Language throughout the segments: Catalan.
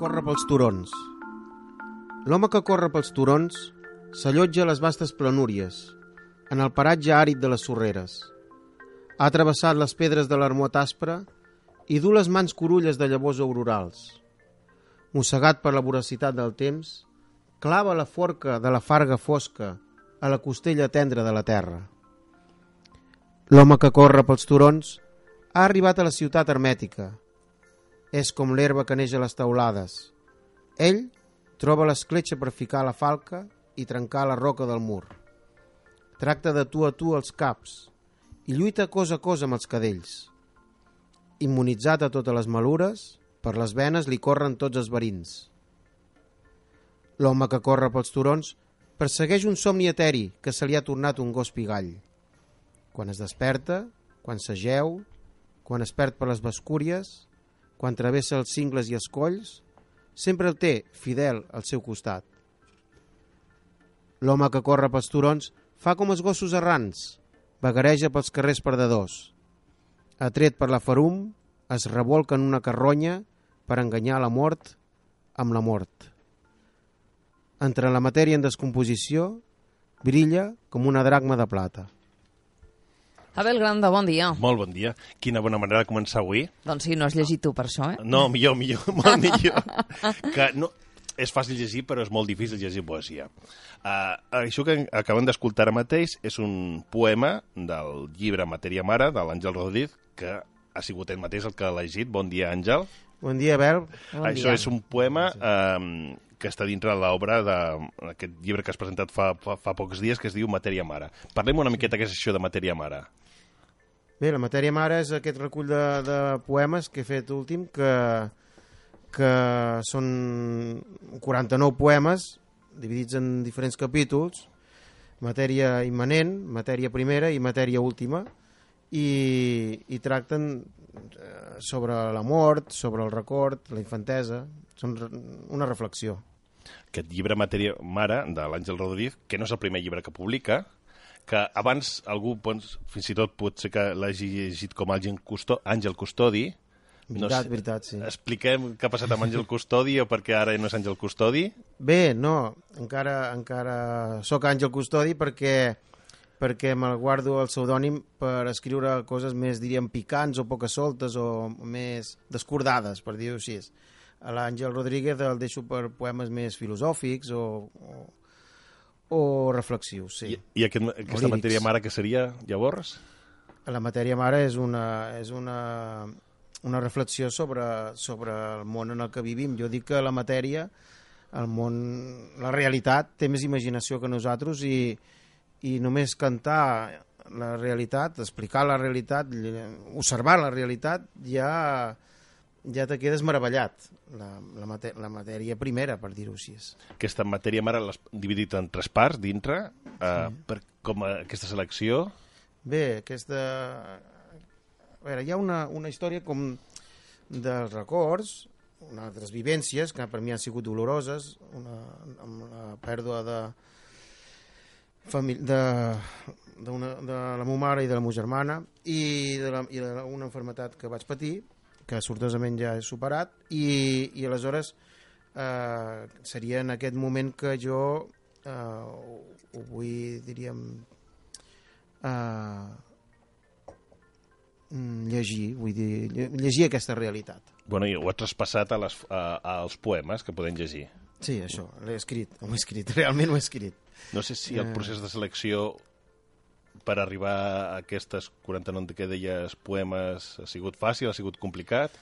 corre pels turons. L'home que corre pels turons s'allotja a les vastes planúries, en el paratge àrid de les sorreres. Ha travessat les pedres de l'armot aspre i du les mans corulles de llavors aurorals. Mossegat per la voracitat del temps, clava la forca de la farga fosca a la costella tendra de la terra. L'home que corre pels turons ha arribat a la ciutat hermètica. És com l'herba que neix a les taulades. Ell troba l'escletxa per ficar la falca i trencar la roca del mur. Tracta de tu a tu els caps i lluita cosa a cosa amb els cadells. Immunitzat a totes les malures, per les venes li corren tots els verins. L'home que corre pels turons persegueix un somni eteri que se li ha tornat un gos pigall. Quan es desperta, quan s'ageu, quan es perd per les bascúries, quan travessa els cingles i escolls, sempre el té fidel al seu costat. L'home que corre pels turons fa com els gossos errants, vagareja pels carrers perdedors. Atret per la ferum, es revolca en una carronya per enganyar la mort amb la mort. Entre la matèria en descomposició, brilla com una dracma de plata. Abel Granda, bon dia. Molt bon dia. Quina bona manera de començar avui. Doncs sí, no has llegit tu per això, eh? No, millor, millor, molt millor. que no, és fàcil llegir, però és molt difícil llegir poesia. Uh, això que acabem d'escoltar ara mateix és un poema del llibre Matèria Mare, de l'Àngel Rodríguez, que ha sigut ell mateix el que l'ha llegit. Bon dia, Àngel. Bon dia, Abel. Bon Això dia. és un poema eh, que està dintre l'obra d'aquest llibre que has presentat fa, fa, fa pocs dies, que es diu Matèria Mare. Parlem una miqueta què és això de Matèria Mare. Bé, la matèria mare és aquest recull de, de poemes que he fet últim, que, que són 49 poemes dividits en diferents capítols, matèria immanent, matèria primera i matèria última, i, i tracten eh, sobre la mort, sobre el record, la infantesa, són una reflexió. Aquest llibre Matèria Mare, de l'Àngel Rodríguez, que no és el primer llibre que publica, que abans algú, doncs, fins i tot pot ser que l'hagi llegit com Àngel, Custo Àngel Custodi. Veritat, sé, veritat, sí. Expliquem què ha passat amb Àngel Custodi o perquè ara no és Àngel Custodi. Bé, no, encara, encara sóc Àngel Custodi perquè perquè me'l guardo el pseudònim per escriure coses més, diríem, picants o poques soltes o més descordades, per dir-ho així. L'Àngel Rodríguez el deixo per poemes més filosòfics o, o, o reflexius, sí. I, i aquest, aquesta lírics. matèria mare que seria, llavors? La matèria mare és una, és una, una reflexió sobre, sobre el món en el que vivim. Jo dic que la matèria, el món, la realitat, té més imaginació que nosaltres i, i només cantar la realitat, explicar la realitat, observar la realitat, ja, ja te quedes meravellat. La, la, la matèria primera, per dir-ho així. Aquesta matèria mare l'has dividit en tres parts dintre, eh, per, com a, aquesta selecció. Bé, aquesta... A veure, hi ha una, una història com dels records, altres vivències que per mi han sigut doloroses, una, amb la pèrdua de, de, de, una, de la meva mare i de la meva germana i de, la, i de la, una enfermetat que vaig patir, que sortosament ja he superat, i, i aleshores eh, seria en aquest moment que jo eh, ho, vull, diríem, eh, mm, llegir, vull dir, lle- llegir aquesta realitat. Bueno, i ho has traspassat a les, a, als poemes que podem llegir. Sí, això, l'he escrit, ho he escrit, realment ho he escrit. No sé si el procés de selecció per arribar a aquestes 49 que deies poemes ha sigut fàcil, ha sigut complicat?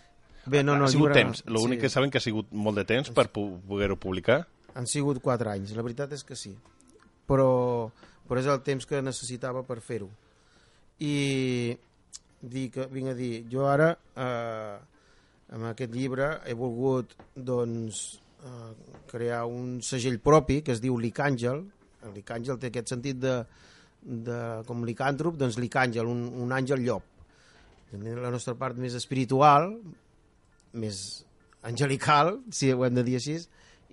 Bé, no, no, ha sigut llibre- temps. L'únic sí. que saben que ha sigut molt de temps per poder-ho publicar. Han sigut 4 anys, la veritat és que sí. Però, però és el temps que necessitava per fer-ho. I dir que, vinc a dir, jo ara, eh, amb aquest llibre, he volgut, doncs, eh, crear un segell propi que es diu Licàngel. El Licàngel té aquest sentit de, de com licàntrop, doncs Licàngel, un, un àngel llop. La nostra part més espiritual, més angelical, si ho hem de dir així,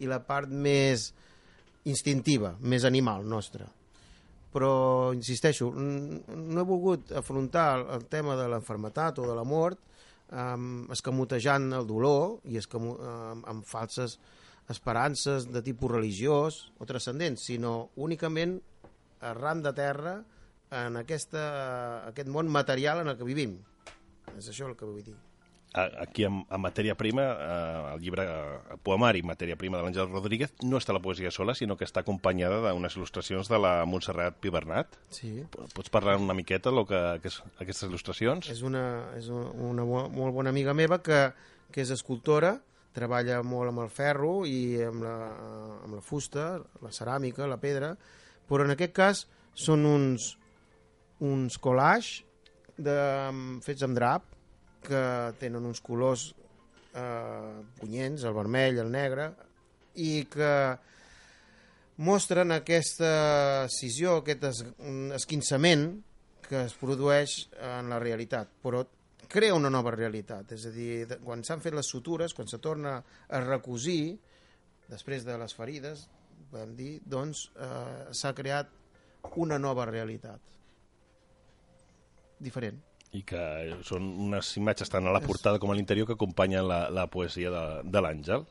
i la part més instintiva, més animal nostra. Però, insisteixo, no he volgut afrontar el, tema de l'enfermetat o de la mort um, escamotejant el dolor i escamu, um, amb falses esperances de tipus religiós o transcendent, sinó únicament arran de terra en aquesta, aquest món material en el que vivim. És això el que vull dir aquí en, en matèria prima, eh, el llibre eh, poemari Matèria prima de l'Àngel Rodríguez no està la poesia sola, sinó que està acompanyada d'unes il·lustracions de la Montserrat Pibernat. Sí. Pots parlar una miqueta de que, que és, aquestes il·lustracions? És una, és una molt bona amiga meva que, que és escultora, treballa molt amb el ferro i amb la, amb la fusta, la ceràmica, la pedra, però en aquest cas són uns, uns collages de, fets amb drap que tenen uns colors eh, punyents, el vermell, el negre, i que mostren aquesta cisió, aquest es, esquinçament que es produeix en la realitat, però crea una nova realitat, és a dir, quan s'han fet les sutures, quan se torna a recosir, després de les ferides, podem dir, doncs eh, s'ha creat una nova realitat, diferent i que són unes imatges tant a la portada com a l'interior que acompanyen la, la poesia de, de l'Àngel.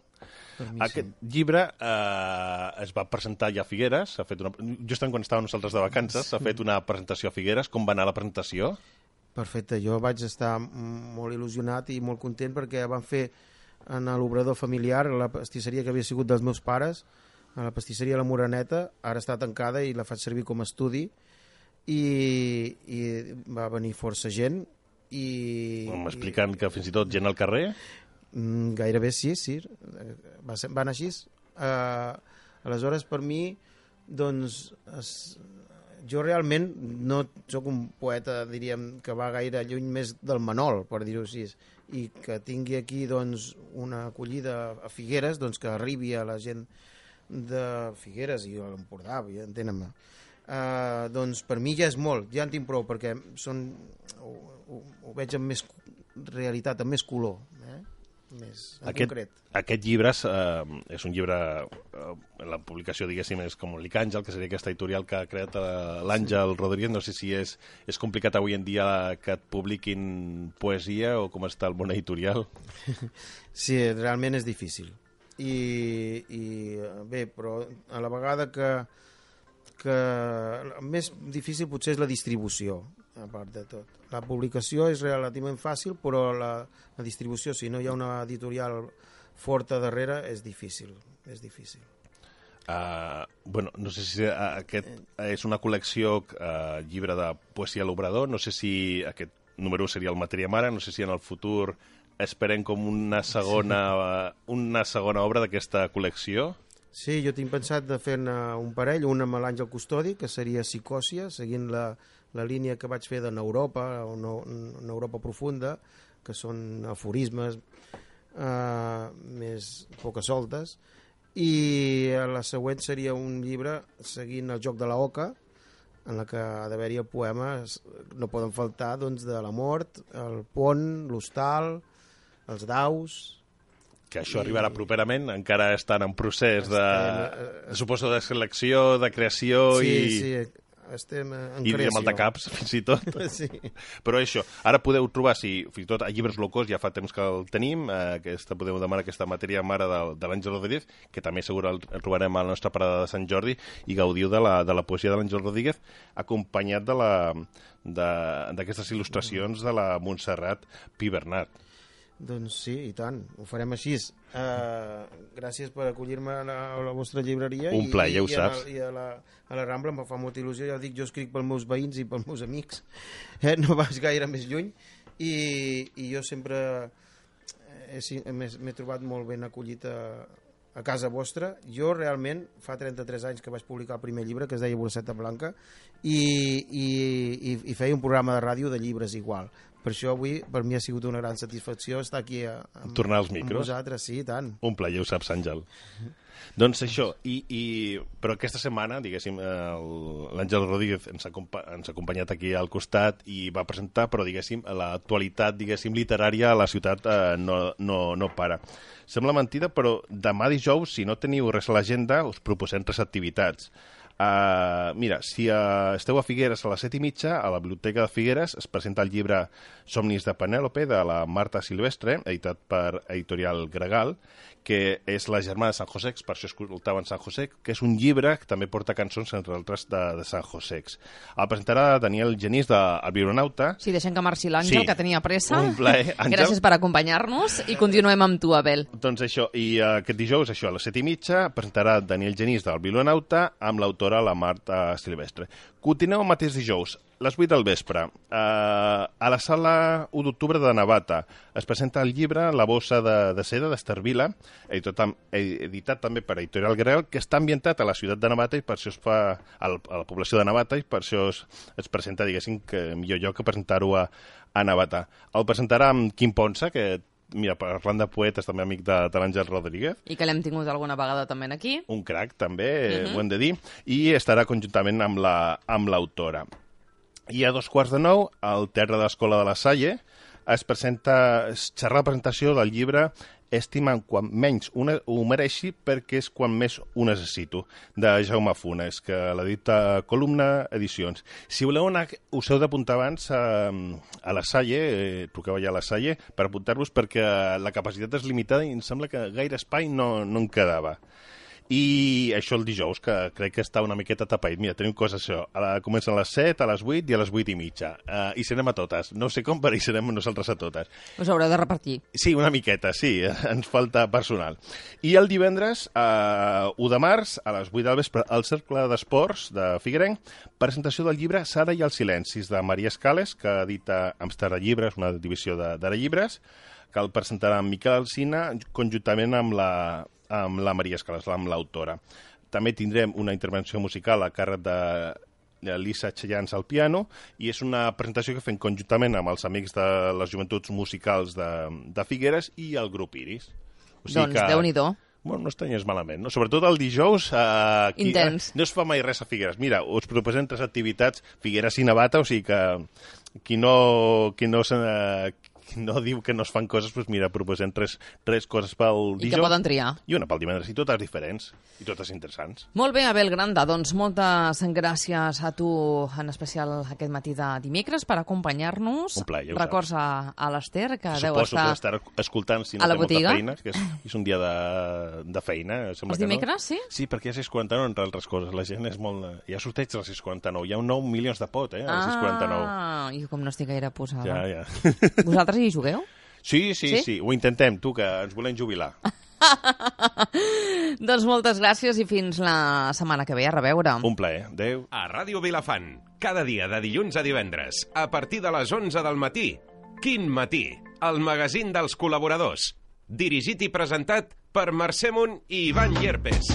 Aquest sí. llibre eh, es va presentar ja a Figueres, s'ha fet una, just quan estàvem nosaltres de vacances, s'ha fet una presentació a Figueres. Com va anar la presentació? Perfecte, jo vaig estar molt il·lusionat i molt content perquè van fer en l'obrador familiar, la pastisseria que havia sigut dels meus pares, a la pastisseria La Moraneta, ara està tancada i la faig servir com a estudi, i, i va venir força gent i... M'explicant que fins i tot gent al carrer? Mm, gairebé sí, sí. Va ser, van així. Uh, aleshores, per mi, doncs, es, jo realment no sóc un poeta, diríem, que va gaire lluny més del Manol, per dir-ho així, i que tingui aquí doncs, una acollida a Figueres, doncs, que arribi a la gent de Figueres i l'Empordà, ja entenen-me eh, doncs per mi ja és molt, ja en tinc prou, perquè són, ho, ho, ho veig amb més realitat, amb més color, eh? més en aquest, concret. Aquest llibre és, eh, és un llibre, eh, la publicació, diguéssim, és com l'Icàngel, que seria aquesta editorial que ha creat eh, l'Àngel Rodríguez. No sé si és, és complicat avui en dia que et publiquin poesia o com està el món editorial. Sí, realment és difícil. I, i bé, però a la vegada que, que el més difícil potser és la distribució, a part de tot. La publicació és relativament fàcil, però la, la distribució, si no hi ha una editorial forta darrere, és difícil. És difícil. Uh, bueno, no sé si aquest és una col·lecció uh, llibre de poesia a l'obrador, no sé si aquest número seria el Matèria Mare, no sé si en el futur esperem com una segona, sí. una segona obra d'aquesta col·lecció. Sí, jo tinc pensat de fer un parell, un amb l'Àngel Custodi, que seria Psicòcia, seguint la, la línia que vaig fer de Neuropa, o no, Neuropa profunda, que són aforismes eh, més poques soltes, i la següent seria un llibre seguint el joc de la oca, en la que ha d'haver-hi poemes, no poden faltar doncs, de la mort, el pont, l'hostal, els daus, que això I... arribarà properament, encara estan en procés de, estem, uh, suposo, de selecció, de creació sí, i... Sí, estem en I creació. I de caps, fins i tot. sí. Però això, ara podeu trobar, si fins i tot a Llibres Locos ja fa temps que el tenim, eh, aquesta, podeu demanar aquesta matèria mare de, de l'Àngel Rodríguez, que també segur el, el trobarem a la nostra parada de Sant Jordi, i gaudiu de la, de la poesia de l'Àngel Rodríguez, acompanyat de la d'aquestes il·lustracions de la Montserrat Pibernat. Doncs sí, i tant, ho farem així. Uh, gràcies per acollir-me a, la, a la vostra llibreria. Un plaer, ja ho i saps. A, I a la, a la Rambla em fa molta il·lusió, ja dic, jo escric pels meus veïns i pels meus amics, eh? no vas gaire més lluny, i, i jo sempre m'he trobat molt ben acollit a, a casa vostra. Jo realment fa 33 anys que vaig publicar el primer llibre que es deia Bolseta Blanca i, i, i, i feia un programa de ràdio de llibres igual per això avui per mi ha sigut una gran satisfacció estar aquí a, Tornar als micros. amb vosaltres, sí, tant. Un plaer, ho saps, Àngel. doncs això, i, i, però aquesta setmana, diguéssim, l'Àngel Rodríguez ens ha, ens ha acompanyat aquí al costat i va presentar, però diguéssim, l'actualitat, diguéssim, literària a la ciutat eh, no, no, no para. Sembla mentida, però demà dijous, si no teniu res a l'agenda, us proposem tres activitats. Uh, mira, si uh, esteu a Figueres a les set i mitja, a la Biblioteca de Figueres es presenta el llibre Somnis de Penèlope, de la Marta Silvestre, editat per Editorial Gregal, que és la germana de San José, per això escoltaven San José, que és un llibre que també porta cançons entre altres de, de San José. El presentarà Daniel Genís, de El Vibronauta. Sí, deixem que marxi l'Àngel, Sí. que tenia pressa. Un plaer, Àngel. Gràcies per acompanyar-nos i continuem amb tu, Abel. Doncs això, i uh, aquest dijous, això, a les set i mitja, presentarà Daniel Genís del Bilonauta amb l'autora la Marta Silvestre. Continuem el mateix dijous, les 8 del vespre, uh, a la sala 1 d'octubre de Navata. Es presenta el llibre La bossa de, de seda d'Ester Vila, editat, eh, editat també per Editorial Greal, que està ambientat a la ciutat de Navata i per això es fa a la població de Navata i per això es, es presenta, diguéssim, que millor lloc que presentar-ho a, a Navata. El presentarà amb Quim Ponsa, que mira, parlant de poetes, també amic de, de l'Àngel Rodríguez, I que l'hem tingut alguna vegada també aquí. un crac també, uh -huh. ho hem de dir, i estarà conjuntament amb la- amb l'autora. I a dos quarts de nou, al Teatre de l'Escola de la Salle, es presenta, es xerra la presentació del llibre Estimant quan menys una, ho mereixi perquè és quan més ho necessito, de Jaume Funes, que l'edita Columna Edicions. Si voleu anar, us heu d'apuntar abans a, a la Salle, eh, truqueu allà a la Salle, per apuntar-vos perquè la capacitat és limitada i em sembla que gaire espai no, no en quedava. I això el dijous, que crec que està una miqueta tapat. Mira, tenim coses això. A la, comencen a les 7, a les 8 i a les 8 i mitja. Uh, I serem a totes. No sé com, però hi serem nosaltres a totes. Us haureu de repartir. Sí, una miqueta, sí, ens falta personal. I el divendres, eh, 1 de març, a les 8 del vespre, al Cercle d'Esports de Figuerenc, presentació del llibre Sara i els silencis, de Maria Escales, que edita Amsterdam Llibres, una divisió de- d'Ara Llibres, que el presentarà en Miquel Alcina, conjuntament amb la, amb la Maria Escales, amb l'autora. També tindrem una intervenció musical a càrrec de Lisa Chellans al piano i és una presentació que fem conjuntament amb els amics de les joventuts musicals de, de Figueres i el grup Iris. O Doncs Déu-n'hi-do. Bueno, no estanyes malament, no? Sobretot el dijous... Eh, aquí, Intens. Eh, no es fa mai res a Figueres. Mira, us proposem tres activitats Figueres i Navata, o sigui que qui no, qui no, se, qui no diu que no es fan coses, doncs mira, proposem tres, tres coses pel I dijous. que poden triar. I una pel divendres, i totes diferents, i totes interessants. Molt bé, Abel Granda, doncs moltes gràcies a tu, en especial aquest matí de dimecres, per acompanyar-nos. Un plaer, ja Records a, a l'Ester, que deu Suposo estar... que estarà escoltant si no a la té molta botiga. feina, que és, és un dia de, de feina. Sembla Els que dimecres, sí? no. Sí, perquè hi ha 649, entre altres coses. La gent és molt... Hi ha sorteig del 649. Hi ha un 9 milions de pot, eh, al 649. Ah, jo com no estic gaire posada. Ja, ja. Vosaltres hi jugueu? Sí, sí, Sí? sí, sí, ho intentem, tu, que ens volem jubilar. doncs moltes gràcies i fins la setmana que ve. A reveure. Un plaer. Adéu. A Ràdio Vilafant, cada dia de dilluns a divendres, a partir de les 11 del matí. Quin matí? El magazín dels col·laboradors. Dirigit i presentat per Mercè Munt i Ivan Llerpes.